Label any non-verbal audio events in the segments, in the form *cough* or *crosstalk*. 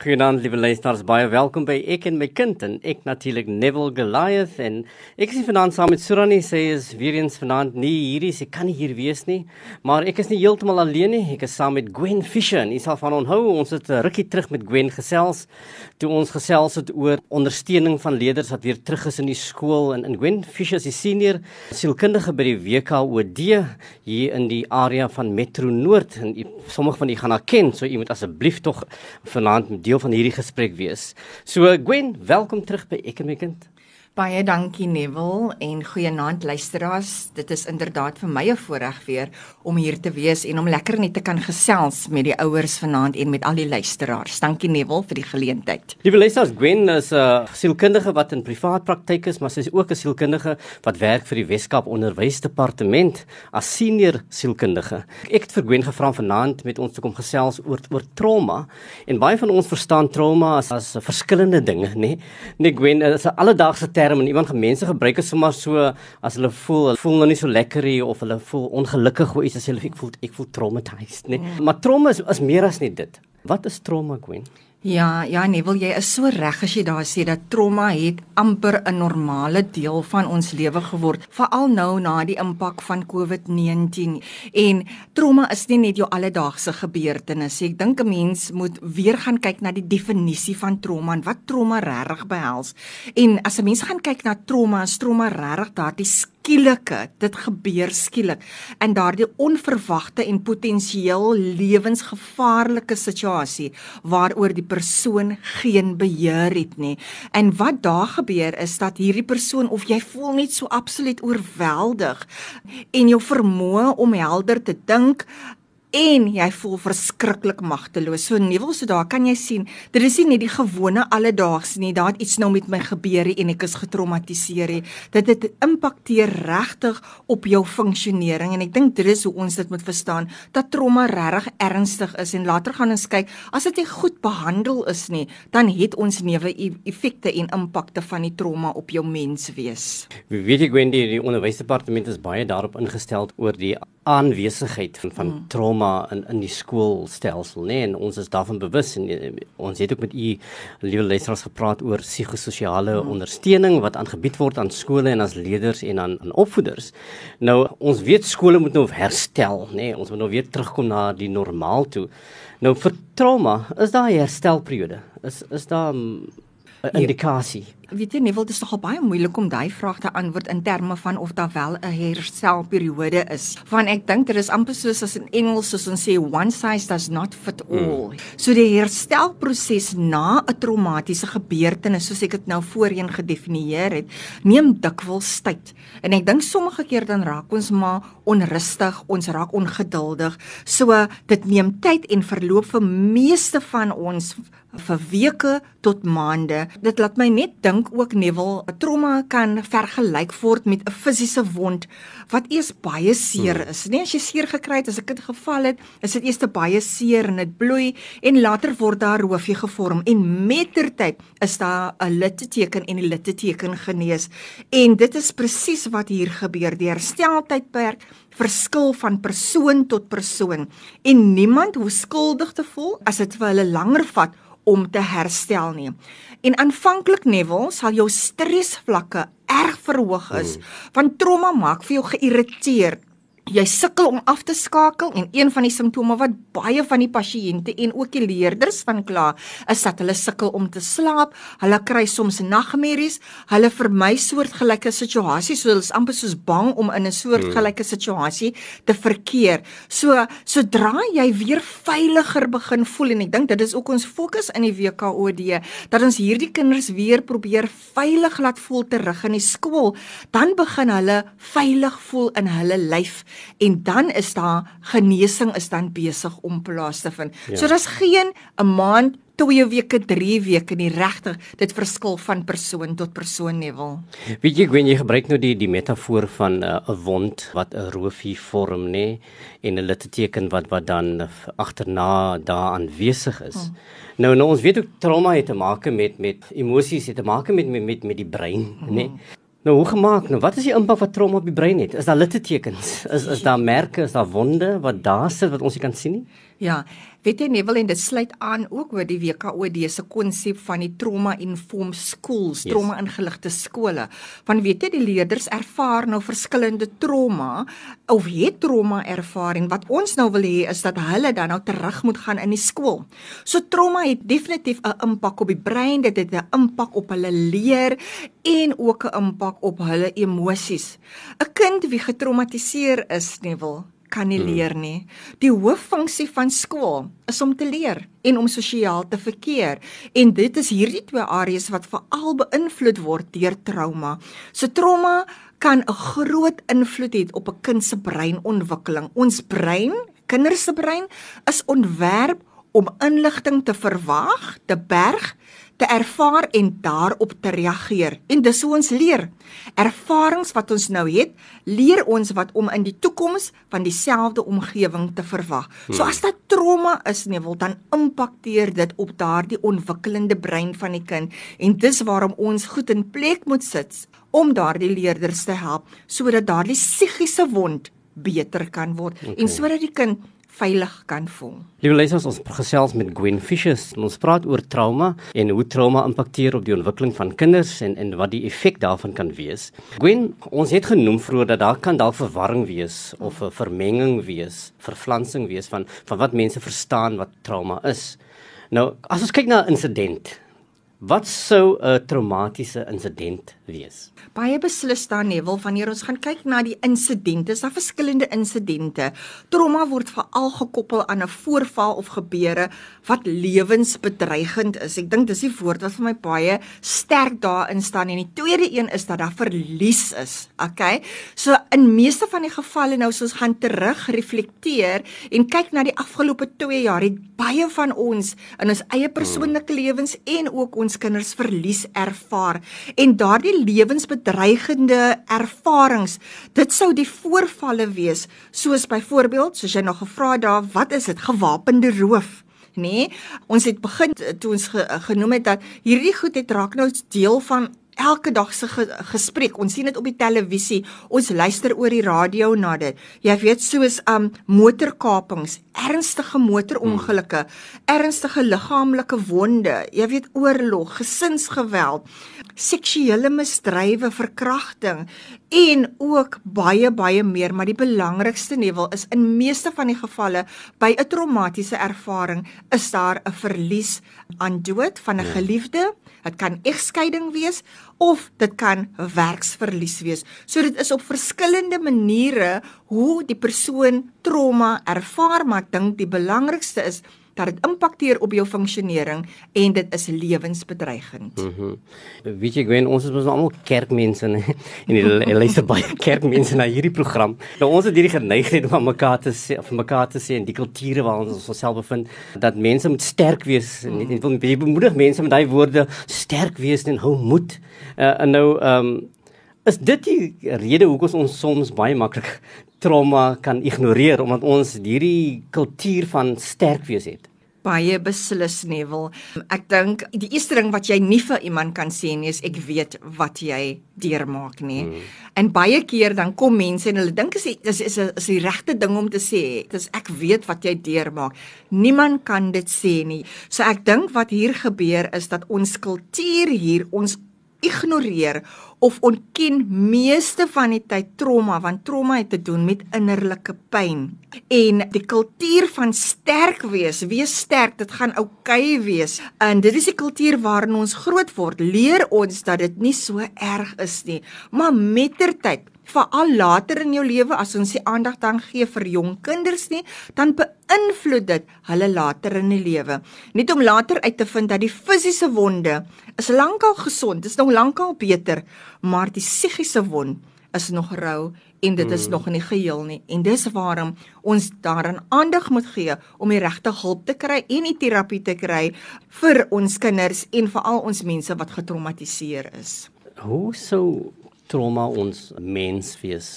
Goeienaand liewe luisters, baie welkom by Ek en my kind en ek natuurlik Neville Goliath. En ek is vanaand saam met Surani, sy is weer eens vanaand nie hier nie, sy kan nie hier wees nie, maar ek is nie heeltemal alleen nie, ek is saam met Gwen Fisher en jy sal van onthou, ons het 'n rukkie terug met Gwen gesels toe ons gesels het oor ondersteuning van leerders wat weer terug is in die skool en in Gwen Fisher is die senior sielkundige by die WKOD hier in die area van Metro Noord. En sommige van julle gaan haar ken, so jy moet asseblief tog vanaand met deel van hierdie gesprek wees. So Gwen, welkom terug by Ek en my kind. Baie dankie Neville en goeienaand luisteraars. Dit is inderdaad vir my 'n voorreg weer om hier te wees en om lekker net te kan gesels met die ouers vanaand en met al die luisteraars. Dankie Neville vir die geleentheid. Liewe luisteraars, Gwen is 'n uh, sielkundige wat in privaat praktyk is, maar sy is ook 'n sielkundige wat werk vir die Weskaap Onderwysdepartement as senior sielkundige. Ek het vir Gwen gevra vanaand met ons te kom gesels oor oor trauma en baie van ons verstaan trauma as as verskillende dinge, nê? Nee? Nee Gwen, is 'n alledaagse term en iemand mense gebruik dit sommer so as hulle voel hulle voel nou nie so lekker nie of hulle voel ongelukkig of iets as hulle ek voel ek voel traumatized nê nee. mm. maar trauma is, is meer as net dit wat is trauma Gwen Ja, ja, wil jy is so reg as jy daar sê dat trauma het amper 'n normale deel van ons lewe geword, veral nou na die impak van COVID-19. En trauma is nie net jou alledaagse gebeurtenis nie. Ek dink 'n mens moet weer gaan kyk na die definisie van trauma en wat trauma regtig behels. En as 'n mens gaan kyk na trauma, is trauma regtig daardie skielike, dit gebeur skielik in daardie onverwagte en potensieel lewensgevaarlike situasie waaroor die persoon geen beheer het nie. En wat daar gebeur is dat hierdie persoon of jy voel net so absoluut oorweldig en jou vermoë om helder te dink en jy voel verskriklik magteloos. So Neville, so daar kan jy sien, dit is nie die gewone alledaags nie, daar het iets nou met my gebeur en ek is getraumatiseer. Dit het impakteer regtig op jou funksionering en ek dink dit is hoe ons dit moet verstaan dat trauma regtig ernstig is en later gaan ons kyk as dit nie goed behandel is nie, dan het ons newe e-, effekte en impakte van die trauma op jou menswees. Wie weet ek Wendy, die onderwysdepartement is baie daarop ingestel oor die aanwesigheid van, van hmm. trauma in in die skoolstelsel nê nee? en ons is daarvan bewus en eh, ons het ook met u liewe leerders gepraat oor psigososiale hmm. ondersteuning wat aangebied word aan skole en as leerders en aan aan opvoeders. Nou ons weet skole moet nou herstel nê nee? ons moet nou weer terugkom na die normaal toe. Nou vir trauma is daar 'n herstelperiode. Is is daar mm, 'n indikasie? Nee weet jy Neville, dit is nogal baie moeilik om daai vraag te antwoord in terme van of daar wel 'n herstelperiode is. Want ek dink dit is amper soos as in Engels soos ons sê one size does not fit hmm. all. Mm. So die herstelproses na 'n traumatiese gebeurtenis soos ek dit nou voorheen gedefinieer het, neem dikwels tyd. En ek dink sommige keer dan raak ons maar onrustig, ons raak ongeduldig. So dit neem tyd en verloop vir meeste van ons vir weke tot maande. Dit laat my net dink dink ook Neville, 'n trauma kan vergelyk word met 'n fisiese wond wat eers baie seer hmm. is. Nee, as jy seer gekry het, as ek dit geval het, is dit eers te baie seer en dit bloei en later word daar roofie gevorm en mettertyd is daar 'n litteteken en die litteteken genees. En dit is presies wat hier gebeur. Die hersteltydperk verskil van persoon tot persoon en niemand hoef skuldig te voel as dit vir hulle langer vat om te herstel nie. En aanvanklik Neville sal jou stresvlakke erg verhoog is, mm. want trauma maak vir jou geïrriteerd jy sukkel om af te skakel en een van die simptome wat baie van die pasiënte en ook die leerders van kla is dat hulle sukkel om te slaap. Hulle kry soms nagmerries. Hulle vermy soortgelyke situasies. So hulle is amper soos bang om in 'n soortgelyke situasie te verkeer. So sodra jy weer veiliger begin voel en ek dink dit is ook ons fokus in die WKOD dat ons hierdie kinders weer probeer veilig laat voel terug in die skool, dan begin hulle veilig voel in hulle lyf en dan is daar genesing is dan besig om plaas te vind. Ja. So daar's geen 'n maand, 2 weke, 3 weke nie regtig. Dit verskil van persoon tot persoon nevel. Weet jy wen jy gebruik nou die die metafoor van 'n uh, wond wat 'n roofie vorm nê en 'n litteken wat wat dan agterna daar aanwesig is. Hmm. Nou nou ons weet ook trauma het te maak met met emosies het te maak met met met, met die brein nê. Nee. Hmm. Nou hoe gemaak? Nou wat is die impak wat trauma op die brein het? Is daar littekens? Is is daar merke, is daar wonde wat daar sit wat ons nie kan sien nie? Ja, weet jy Neville en dit sluit aan ook oor die WKOD se konsep van die trauma informed schools, yes. trauma ingeligte skole. Want weet jy die leerders ervaar nou verskillende trauma of het trauma ervaring. Wat ons nou wil hê is dat hulle dan nou terug moet gaan in die skool. So trauma het definitief 'n impak op die brein, dit het 'n impak op hulle leer en ook 'n impak op hulle emosies. 'n Kind wie getraumatiseer is, Neville kan nie hmm. leer nie. Die hooffunksie van skool is om te leer en om sosiaal te verkeer. En dit is hierdie twee areas wat veral beïnvloed word deur trauma. So trauma kan 'n groot invloed hê op 'n kind se breinontwikkeling. Ons brein, kinders se brein is ontwerp om inligting te verwag, te berg te ervaar en daarop te reageer. En dis hoe ons leer. Ervarings wat ons nou het, leer ons wat om in die toekoms van dieselfde omgewing te verwag. Hmm. So as dit trauma is, nee, wil dan impakteer dit op daardie ontwikkelende brein van die kind en dis waarom ons goed in plek moet sit om daardie leerders te help sodat daardie psigiese wond beter kan word okay. en sodat die kind veilig kan voel. Liewe lesers, ons gesels met Gwen Fisher. Ons praat oor trauma en hoe trauma impakteer op die ontwikkeling van kinders en en wat die effek daarvan kan wees. Gwen, ons het genoem vroeër dat daar kan dalk verwarring wees of 'n vermenging wees, vervlansing wees van van wat mense verstaan wat trauma is. Nou, as ons kyk na 'n insident, wat sou 'n traumatiese insident wees? baie beslis dan wil wanneer ons gaan kyk na die insidente, is daar verskillende insidente. Trauma word veral gekoppel aan 'n voorval of gebeure wat lewensbedreigend is. Ek dink dis die woord wat vir my baie sterk daarin staan en die tweede een is dat daar verlies is. Okay? So in meeste van die gevalle nou soos gaan terug reflekteer en kyk na die afgelope 2 jaar het baie van ons in ons eie persoonlike lewens en ook ons kinders verlies ervaar en daardie lewensbedreigend bedreigende ervarings. Dit sou die voorvalle wees, soos byvoorbeeld, soos jy nog gevra het daar, wat is dit? Gewapende roof. Nee, ons het begin toe ons ge, genoem het dat hierdie goed het raak nou deel van elke dag se ge gesprek. Ons sien dit op die televisie. Ons luister oor die radio na dit. Jy weet soos um motorkapings, ernstige motorongelukke, ernstige liggaamlike wonde, jy weet oorlog, gesinsgeweld, seksuele misdrywe, verkrachting en ook baie baie meer, maar die belangrikste nevel is in meeste van die gevalle by 'n traumatiese ervaring is daar 'n verlies aan dood van 'n ja. geliefde. Dit kan egskeiding wees of dit kan werksverlies wees. So dit is op verskillende maniere hoe die persoon trauma ervaar, maar ek dink die belangrikste is dat dit impakteer op jou funksionering en dit is lewensbedreigend. Mhm. Mm Weet jy Gwen, ons is mos almal kerkmense *laughs* en en luister baie *laughs* kerkmense na hierdie program. Nou ons het hierdie geneigtheid om mekaar te sê of mekaar te sê in die kulture waar ons onsself bevind dat mense moet sterk wees en net wil bemoedig mense met daai woorde sterk wees en hou moed. Uh, en nou ehm um, is dit die rede hoekom ons soms baie maklik trauma kan ignoreer omdat ons hierdie kultuur van sterk wees het. Baie beslis nie wil ek dink die eerste ding wat jy nie vir iemand kan sê nie is ek weet wat jy deurmaak nie. Hmm. en baie keer dan kom mense en hulle dink is is is, is die regte ding om te sê dis ek weet wat jy deurmaak. Niemand kan dit sê nie. So ek dink wat hier gebeur is dat ons kultuur hier ons ignoreer of ontken meeste van die tyd trauma want trauma het te doen met innerlike pyn en die kultuur van sterk wees wees sterk dit gaan oukei okay wees. En dit is die kultuur waarin ons groot word. Leer ons dat dit nie so erg is nie. Maar mettertyd veral later in jou lewe as ons die aandag dan gee vir jong kinders nie, dan beïnvloed dit hulle later in die lewe. Net om later uit te vind dat die fisiese wonde is lankal gesond, dis nog lankal beter, maar die psigiese wond is nog rou en dit is mm. nog nie geheel nie. En dis waarom ons daaraan aandag moet gee om die regte hulp te kry en die terapie te kry vir ons kinders en veral ons mense wat getraumatiseer is. Hoe sou trauma ons mens wees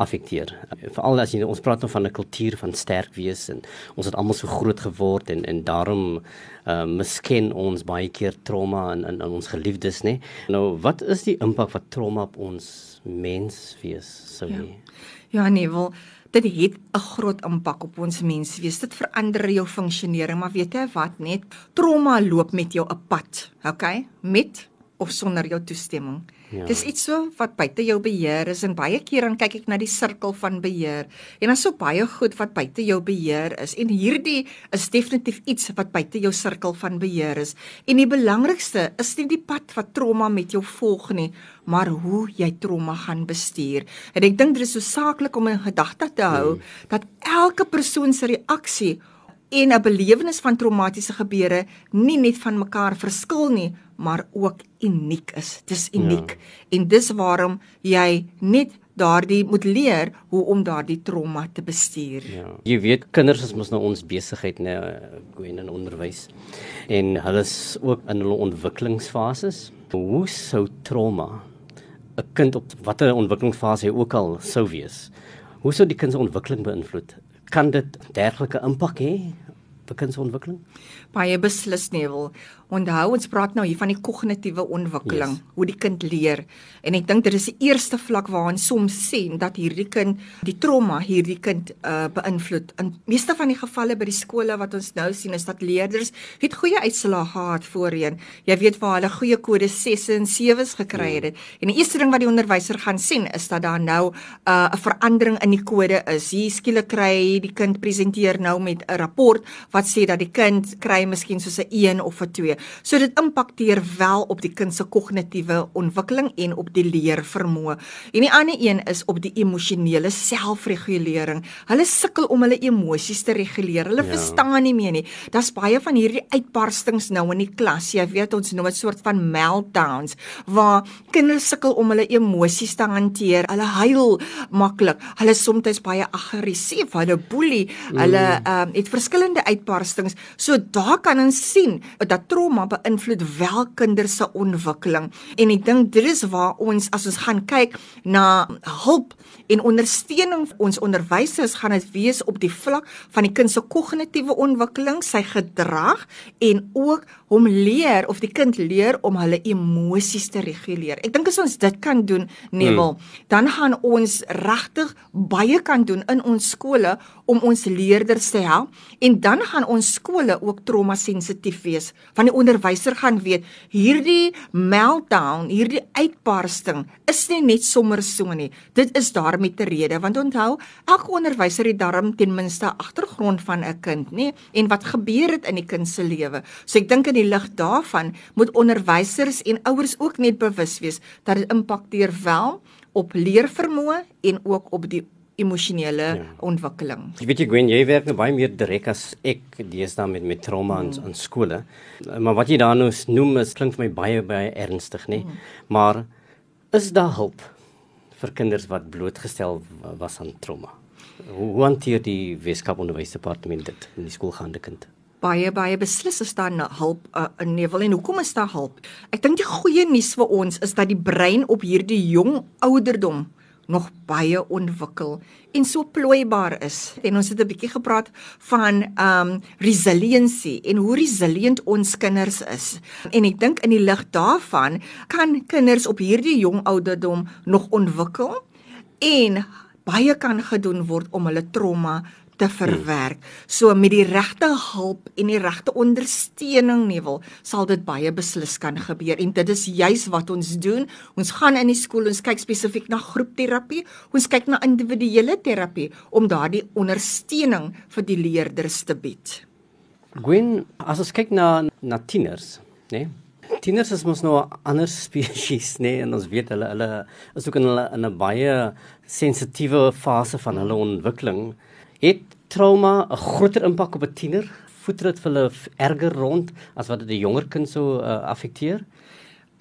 affekteer. Veral as jy ons praat nou van 'n kultuur van sterk wees en ons het almal so groot geword en en daarom uh misken ons baie keer trauma in in, in ons geliefdes, nê. Nou, wat is die impak wat trauma op ons mens wees sou hê? Ja, ja nee, wel dit het 'n groot impak op ons menswees. Dit verander jou funksionering, maar weet jy wat net trauma loop met jou 'n pad, okay? Met of sonder jou toestemming. Ja. Dis iets so wat buite jou beheer is en baie keer dan kyk ek na die sirkel van beheer en dan so baie goed wat buite jou beheer is en hierdie is definitief iets wat buite jou sirkel van beheer is en die belangrikste is nie die pad wat trauma met jou volg nie maar hoe jy trauma gaan bestuur en ek dink dit is so saaklik om in gedagte te hou hmm. dat elke persoon se reaksie en 'n belewenis van traumatiese gebeure nie net van mekaar verskil nie, maar ook uniek is. Dis uniek. Ja. En dis waarom jy net daardie moet leer hoe om daardie trauma te bestuur. Ja. Jy weet kinders is mos nou ons besigheid nê, Gwen in onderwys. En hulle is ook in hulle ontwikkelingsfases. Hoe sou trauma 'n kind op watter ontwikkelingsfase hy ook al sou wees? Hoe sou die kind se ontwikkeling beïnvloed? Kan dit dergelike impak hê op 'n kind se ontwikkeling? Baie beslis nie wil. Onthou ons praat nou hier van die kognitiewe ontwikkeling, yes. hoe die kind leer. En ek dink dit is die eerste vlak waar ons soms sien dat hierdie kind die trauma hierdie kind uh beïnvloed. In meeste van die gevalle by die skole wat ons nou sien is dat leerders het goeie uitslae gehad voorheen. Jy weet waar hulle goeie kode 6 en 7s gekry het. Ja. En die eerste ding wat die onderwyser gaan sien is dat daar nou uh 'n verandering in die kode is. Hier skielik kry die kind presenteer nou met 'n rapport wat sê dat die kind kry miskien soos 'n 1 of 'n 2. So dit impakteer wel op die kind se kognitiewe ontwikkeling en op die leervermoë. En die ander een is op die emosionele selfregulering. Hulle sukkel om hulle emosies te reguleer. Hulle ja. verstaan nie meer nie. Daar's baie van hierdie uitbarstings nou in die klas. Jy weet ons noem dit soort van meltdowns waar kinders sukkel om hulle emosies te hanteer. Hulle huil maklik. Hulle is soms baie aggressief. Hulle boelie. Hulle mm. um, het verskillende uitbarstings. So daar kan ons sien dat trauma beïnvloed wel kinders se ontwikkeling. En ek dink dit is waar ons as ons gaan kyk na hulp en ondersteuning ons onderwysers gaan dit wees op die vlak van die kind se kognitiewe ontwikkeling, sy gedrag en ook hom leer of die kind leer om hulle emosies te reguleer. Ek dink as ons dit kan doen, Nebel, hmm. dan gaan ons regtig baie kan doen in ons skole om ons leerders te help en dan gaan ons skole ook trauma sensitief wees want die onderwyser gaan weet hierdie meltdown, hierdie uitbarsting is nie net sommer so nie. Dit is daar met 'n rede want onthou, elke onderwyser het darm ten minste agtergrond van 'n kind, nê? En wat gebeur het in die kind se lewe. So ek dink in die lig daarvan moet onderwysers en ouers ook net bewus wees dat dit impakteer wel op leervermoë en ook op die emosionele ja. ontwikkeling. Jy weet jy Gwen, jy werk nou baie meer direk as ek deesdae met met trauma mm. aan skole. Maar wat jy daar nou noem, is klink vir my baie baie ernstig, nê? Mm. Maar is daar hulp vir kinders wat blootgestel was aan trauma? Hoe hanteer die Weskaap Onderwysdepartement dit in die skoolgaande kind? baie baie beslis is daar hulp uh, in Nevel en hoekom is daar hulp? Ek dink die goeie nuus vir ons is dat die brein op hierdie jong ouderdom nog baie ontwikkel en so plooibaar is. En ons het 'n bietjie gepraat van um resiliency en hoe resilient ons kinders is. En ek dink in die lig daarvan kan kinders op hierdie jong ouderdom nog ontwikkel en baie kan gedoen word om hulle trauma te verwerk. So met die regte hulp en die regte ondersteuning nevel sal dit baie beslis kan gebeur en dit is juis wat ons doen. Ons gaan in die skool, ons kyk spesifiek na groepterapie, ons kyk na individuele terapie om daardie ondersteuning vir die leerders te bied. Gwen, as ons kyk na na tieners, né? Nee? Tieners is mos nou 'n ander *laughs* spesies, né? Nee? En ons weet hulle hulle is ook in hulle in 'n baie sensitiewe fase van hulle ontwikkeling. Het trauma 'n groter impak op 'n tiener? Voet dit vir hulle erger rond as wat dit 'n jonger kind sou uh, affekteer?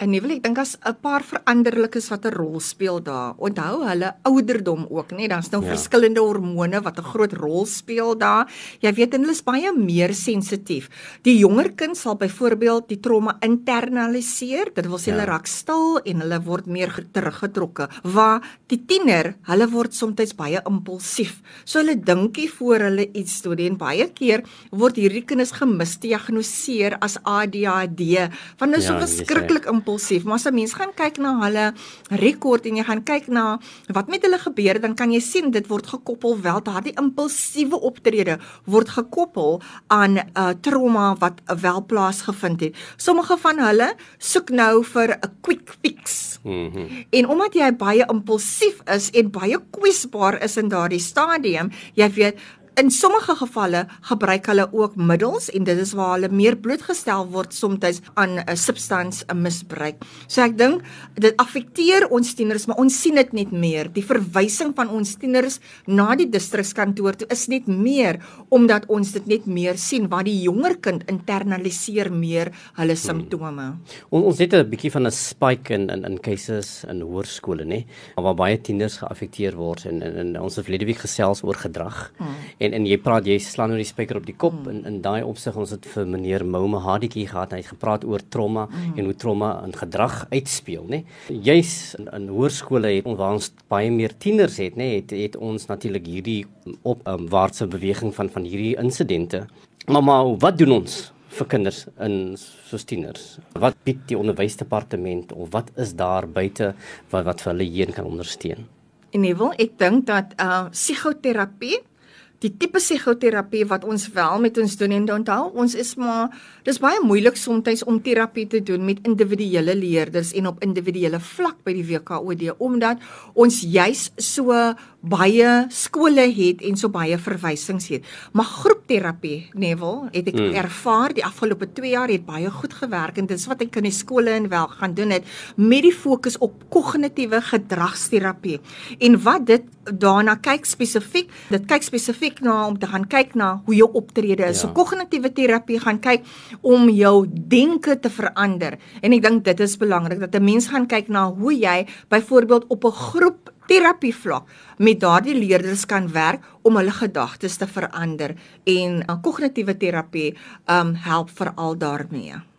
En nee, wil ek dink as 'n paar veranderlikes wat 'n rol speel daar. Onthou hulle ouderdom ook, nê? Daar's nou ja. verskillende hormone wat 'n groot rol speel daar. Jy weet hulle is baie meer sensitief. Die jonger kind sal byvoorbeeld die trauma internaliseer. Dit wil sê ja. hulle raak stil en hulle word meer teruggetrokke. Waar die tiener, hulle word soms baie impulsief. So hulle dinkie voor hulle iets doen en baie keer word hierdie kinders gemisdiagnoseer as ADHD want hulle is ja, so verskriklik impulsief impulsief, maar as 'n mens gaan kyk na hulle rekord en jy gaan kyk na wat met hulle gebeur, dan kan jy sien dit word gekoppel wel daardie impulsiewe optrede word gekoppel aan 'n uh, trauma wat wel plaasgevind het. Sommige van hulle soek nou vir 'n quick fix. Mm -hmm. En omdat jy baie impulsief is en baie kwesbaar is in daardie stadium, jy weet In sommige gevalle gebruik hulle ook middels en dit is waar hulle meer blootgestel word soms aan 'n substansie misbruik. So ek dink dit affekteer ons tieners, maar ons sien dit net meer. Die verwysing van ons tieners na die distrikskantoor toe is net meer omdat ons dit net meer sien waar die jonger kind internaliseer meer hulle hmm. simptome. Hmm. On, ons het 'n bietjie van 'n spike in in in cases in hoërskole, nê, waar baie tieners geaffekteer word en, en, en ons het verlede week gesels oor gedrag. Hmm en en jy praat jy slaan nou die spyker op die kop mm. in in daai opsig. Ons het vir meneer Mouma Haditjie gehad hy het gepraat oor trauma mm. en hoe trauma in gedrag uitspeel nê juis in, in hoërskole het ons waar ons baie meer tieners het nê het, het ons natuurlik hierdie op um, beweging van van hierdie insidente. Maar maar wat doen ons vir kinders in soos tieners? Wat bied die onderwysdepartement of wat is daar buite wat wat vir hulle hier kan ondersteun? En wil ek dink dat uh psigoterapie die tipe psigoterapie wat ons wel met ons doen en onthou ons is maar dis baie moeilik soms om terapie te doen met individuele leerders en op individuele vlak by die WKOD omdat ons juis so baie skole het en so baie verwysings het maar groepterapie Neville het ek hmm. ervaar die afgelope 2 jaar het baie goed gewerk en dis wat ek in die skole en wel gaan doen het met die fokus op kognitiewe gedragsterapie en wat dit daarna kyk spesifiek dit kyk spesifiek kyk na om te gaan kyk na hoe jou optrede is. Ja. So kognitiewe terapie gaan kyk om jou denke te verander. En ek dink dit is belangrik dat 'n mens gaan kyk na hoe jy byvoorbeeld op 'n groep terapie vlak met daardie leerders kan werk om hulle gedagtes te verander en kognitiewe terapie um help veral daarmee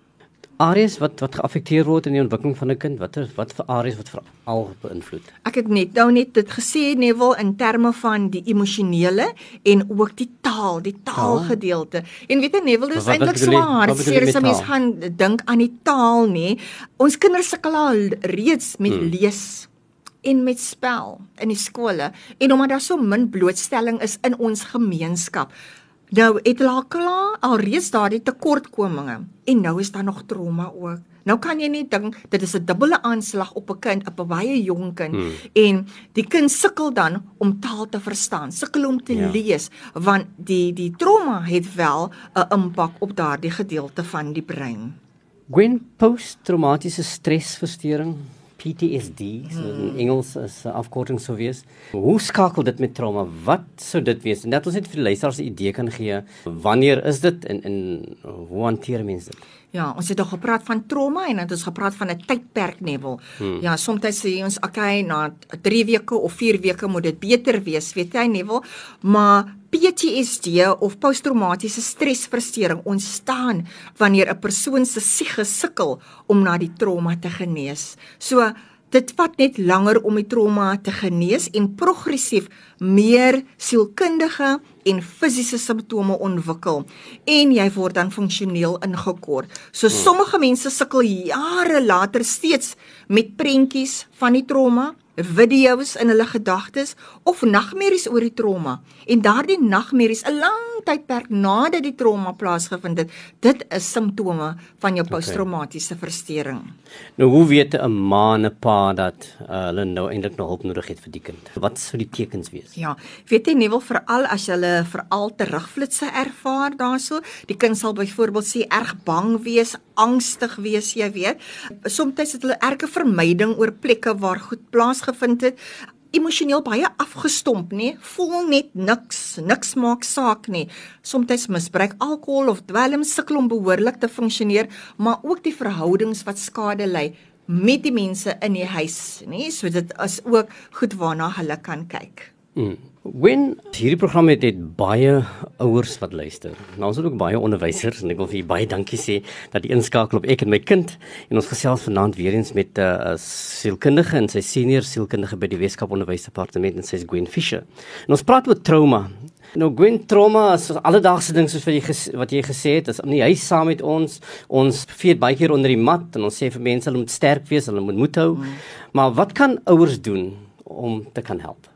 areas wat wat geaffekteer word in die ontwikkeling van 'n kind? Watter wat vir areas wat veral beïnvloed? Ek het net nou net dit gesê Neville in terme van die emosionele en ook die taal, die taalgedeelte. En weet jy Neville, dis eintlik swaar. As jy mens gaan dink aan die taal nê. Ons kinders sukkel al reeds met hmm. lees en met spel in die skole en omdat daar so min blootstelling is in ons gemeenskap Nou het hulle klaar alreeds daardie tekortkominge en nou is daar nog trauma ook. Nou kan jy net dink dit is 'n dubbele aanslag op 'n kind, op 'n baie jong kind hmm. en die kind sukkel dan om taal te verstaan, sukkel om te ja. lees want die die trauma het wel 'n impak op daardie gedeelte van die brein. Gwen posttraumatiese stresversteuring PTSD, so in hmm. Engels is 'n afkorting sou wees. Hoe skakel dit met trauma? Wat sou dit wees? Net ons net vir die luisteraars 'n idee kan gee. Wanneer is dit en en hoe hanteer mense dit? Ja, ons het al gepraat van trauma en het ons gepraat van 'n tydperk nevel. Hmm. Ja, soms sê ons okay, na 3 weke of 4 weke moet dit beter wees, weet jy nevel, maar PTSD of posttraumatiese stresversteuring ontstaan wanneer 'n persoon se siege sukkel om na die trauma te genees. So dit vat net langer om die trauma te genees en progressief meer sielkundige en fisiese simptome ontwikkel en jy word dan funksioneel ingekort. So hmm. sommige mense sukkel jare later steeds met prentjies van die trauma video's in hulle gedagtes of nagmerries oor die trauma. En daardie nagmerries 'n lang tydperk nadat die trauma plaasgevind het dit is simptome van jou posttraumatiese verstoring nou hoe weet 'n ma en 'n pa dat uh, hulle nou eintlik nog hulp nodig het vir die kind? Wat sou die tekens wees? Ja weet jy nie wel veral as hulle veral terugflitsse ervaar daarso die kind sal byvoorbeeld sê erg bang wees angstig wees jy weet. Soms het hulle erge vermyding oor plekke waar goed plaas plaasgevind het emosioneel baie afgestomp nê voel net niks niks maak saak nê soms misbruik alkohol of dwelm sukkel om behoorlik te funksioneer maar ook die verhoudings wat skade ly met die mense in die huis, nê? So dit is ook goed waarna hulle kan kyk. Mm. Wen hierdie program het, het baie ouers wat luister. Nou ons het ook baie onderwysers en ek wil vir baie dankie sê dat jy inskakel op ek en my kind en ons gesels vanaand weer eens met 'n uh, sielkundige en sy senior sielkundige by die Weskaap Onderwysdepartement en sy is Gwen Fisher. En ons praat oor trauma. Nou Gwen trauma is alledaagse ding soos wat jy wat jy gesê het, is nie hy saam met ons. Ons vee baie keer onder die mat en ons sê vir mense hulle moet sterk wees, hulle moet moed hou. Mm. Maar wat kan ouers doen om te kan help?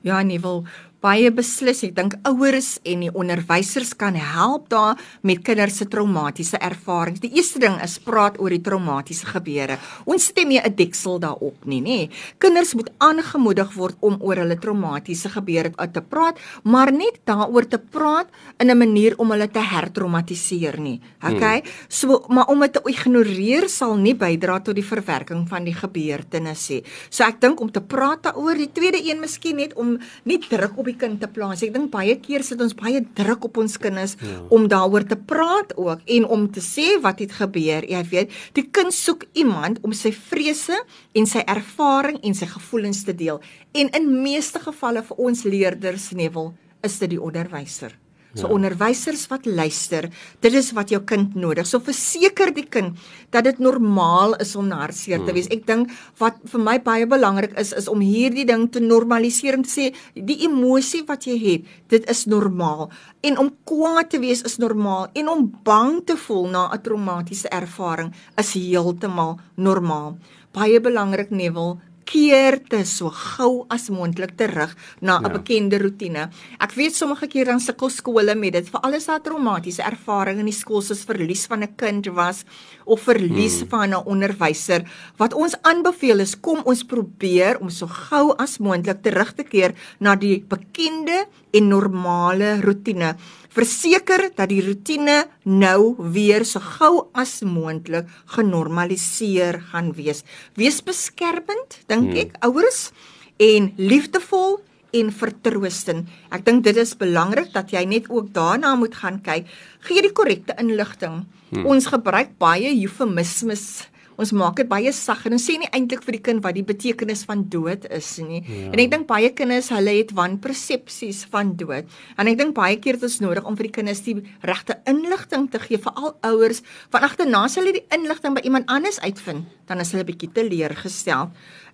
Ja, nee, wil baie beslis. Ek dink ouers en die onderwysers kan help daar met kinders se traumatiese ervarings. Die eerste ding is praat oor die traumatiese gebeure. Ons stem nie 'n deksel daarop nie, nê. Kinders moet aangemoedig word om oor hulle traumatiese gebeure te praat, maar net daaroor te praat in 'n manier om hulle te hertraumatiseer nie. Okay? Hmm. So, maar om dit te ignoreer sal nie bydra tot die verwerking van die gebeurtenisse. So ek dink om te praat daaroor, die tweede een miskien net om nie druk op die kind te plaas. Ek dink baie keer sit ons baie druk op ons kinders ja. om daaroor te praat ook en om te sê wat het gebeur. Jy weet, die kind soek iemand om sy vrese en sy ervaring en sy gevoelens te deel. En in meeste gevalle vir ons leerders nevel is dit die onderwyser. So ja. onderwysers wat luister, dit is wat jou kind nodig. So verseker die kind dat dit normaal is om hartseer te hmm. wees. Ek dink wat vir my baie belangrik is is om hierdie ding te normaliseer en te sê die emosie wat jy het, dit is normaal. En om kwaad te wees is normaal en om bang te voel na 'n traumatiese ervaring is heeltemal normaal. Baie belangrik Neville, keer te so gou as moontlik terug na 'n ja. bekende rotine. Ek weet sommige keer dan sukkel skole met dit, veral as daar traumatiese ervaring in die skool soos verlies van 'n kind was of verlies hmm. van 'n onderwyser. Wat ons aanbeveel is kom ons probeer om so gou as moontlik terug te keer na die bekende en normale rotine verseker dat die rotine nou weer so gou as moontlik genormaliseer gaan wees. Wees beskermend, dink hmm. ek, ouers en liefdevol en vertroostend. Ek dink dit is belangrik dat jy net ook daarna moet gaan kyk. Gee die korrekte inligting. Hmm. Ons gebruik baie eufemismes ons maak dit baie sag en ons sê nie eintlik vir die kind wat die betekenis van dood is nie. Ja. En ek dink baie kinders, hulle het wanpersepsies van dood. En ek dink baie keer dit is nodig om vir die kinders die regte inligting te gee, veral ouers, want agterna as hulle die inligting by iemand anders uitvind, dan is hulle bietjie teleurgestel.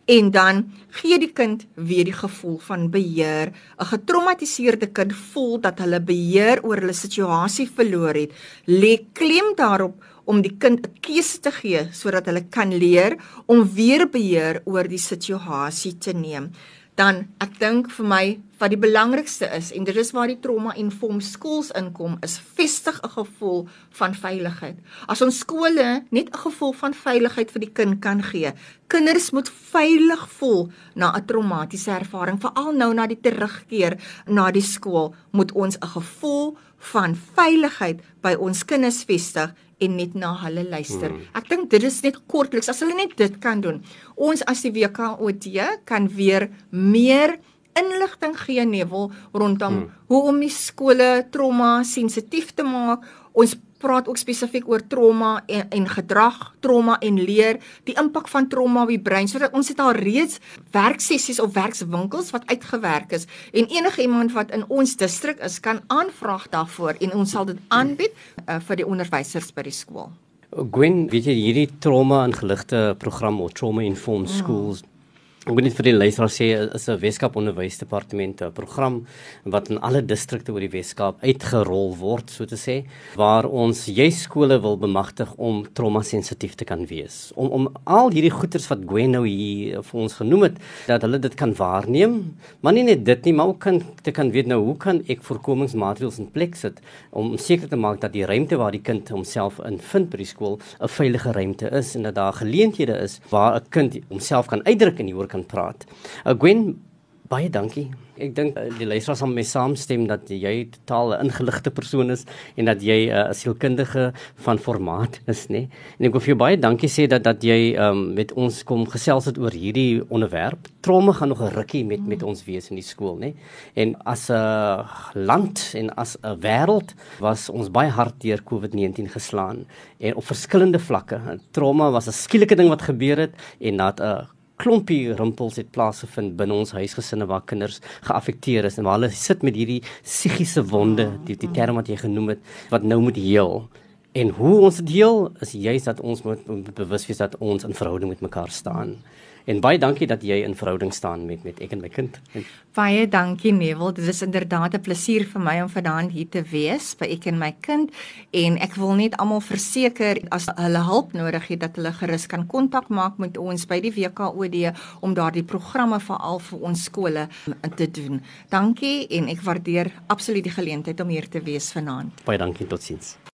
En dan gee die kind weer die gevoel van beheer. 'n Getraumatiseerde kind voel dat hulle beheer oor hulle situasie verloor het. Lê klem daarop om die kind 'n keuse te gee sodat hulle kan leer om weer beheer oor die situasie te neem. Dan ek dink vir my wat die belangrikste is en dit is waar die trauma informed schools inkom is vestig 'n gevoel van veiligheid. As ons skole net 'n gevoel van veiligheid vir die kind kan gee. Kinders moet veilig voel na 'n traumatiese ervaring, veral nou na die terugkeer na die skool, moet ons 'n gevoel van veiligheid by ons kinders vestig en net na hulle luister. Hmm. Ek dink dit is net kortliks as hulle net dit kan doen. Ons as die WKOT kan weer meer inligting gee nevel rondom hmm. hoe om die skole trauma sensitief te maak. Ons praat ook spesifiek oor trauma en, en gedrag, trauma en leer, die impak van trauma op die brein. Sodat ons het al reeds werksessies of werkswinkels wat uitgewerk is en enige iemand wat in ons distrik is kan aanvraag daarvoor en ons sal dit aanbied uh, vir die onderwysers by die skool. Gwen, weet jy hierdie trauma en geligte program of trauma informed ja. schools mm. Ek wil net vir die luisteraars sê is 'n Weskaap Onderwysdepartement 'n program wat in alle distrikte oor die Weskaap uitgerol word, so te sê, waar ons jy skole wil bemagtig om trauma sensitief te kan wees. Om om al hierdie goeters wat Gwen nou hier vir ons genoem het, dat hulle dit kan waarneem, maar nie net dit nie, maar ook kan te kan weet nou hoe kan ek voorkomingsmaatreëls in plek sit om seker te maak dat die ruimte waar die kind homself in vind by die skool 'n veilige ruimte is en dat daar geleenthede is waar 'n kind homself kan uitdruk in die kan praat. Uh, Gwen, Baie dankie. Ek dink uh, die luisteraars sal mee saamstem dat jy totaal 'n ingeligte persoon is en dat jy 'n uh, sielkundige van formaat is, nê? En ek wil vir jou baie dankie sê dat dat jy um, met ons kom gesels het oor hierdie onderwerp. Tromme gaan nog 'n rukkie met met ons wees in die skool, nê? En as 'n uh, land en as 'n wêreld was ons baie hard deur COVID-19 geslaan en op verskillende vlakke. Tromme was 'n skielike ding wat gebeur het en dat 'n uh, klompie rimpels het plaasgevind binne ons huisgesinne waar kinders geaffekteer is en waar hulle sit met hierdie psigiese wonde, die die term wat jy genoem het, wat nou moet heel. En hoe ons dit heel is juist dat ons moet, bewus wees dat ons in verhouding met mekaar staan. En baie dankie dat jy in verhouding staan met met ek en my kind. Baie dankie Neville. Dit is inderdaad 'n plesier vir my om vanaand hier te wees by ek en my kind en ek wil net almal verseker as hulle hulp nodig het dat hulle gerus kan kontak maak met ons by die WKOD om daardie programme veral vir ons skole in te doen. Dankie en ek waardeer absoluut die geleentheid om hier te wees vanaand. Baie dankie totsiens.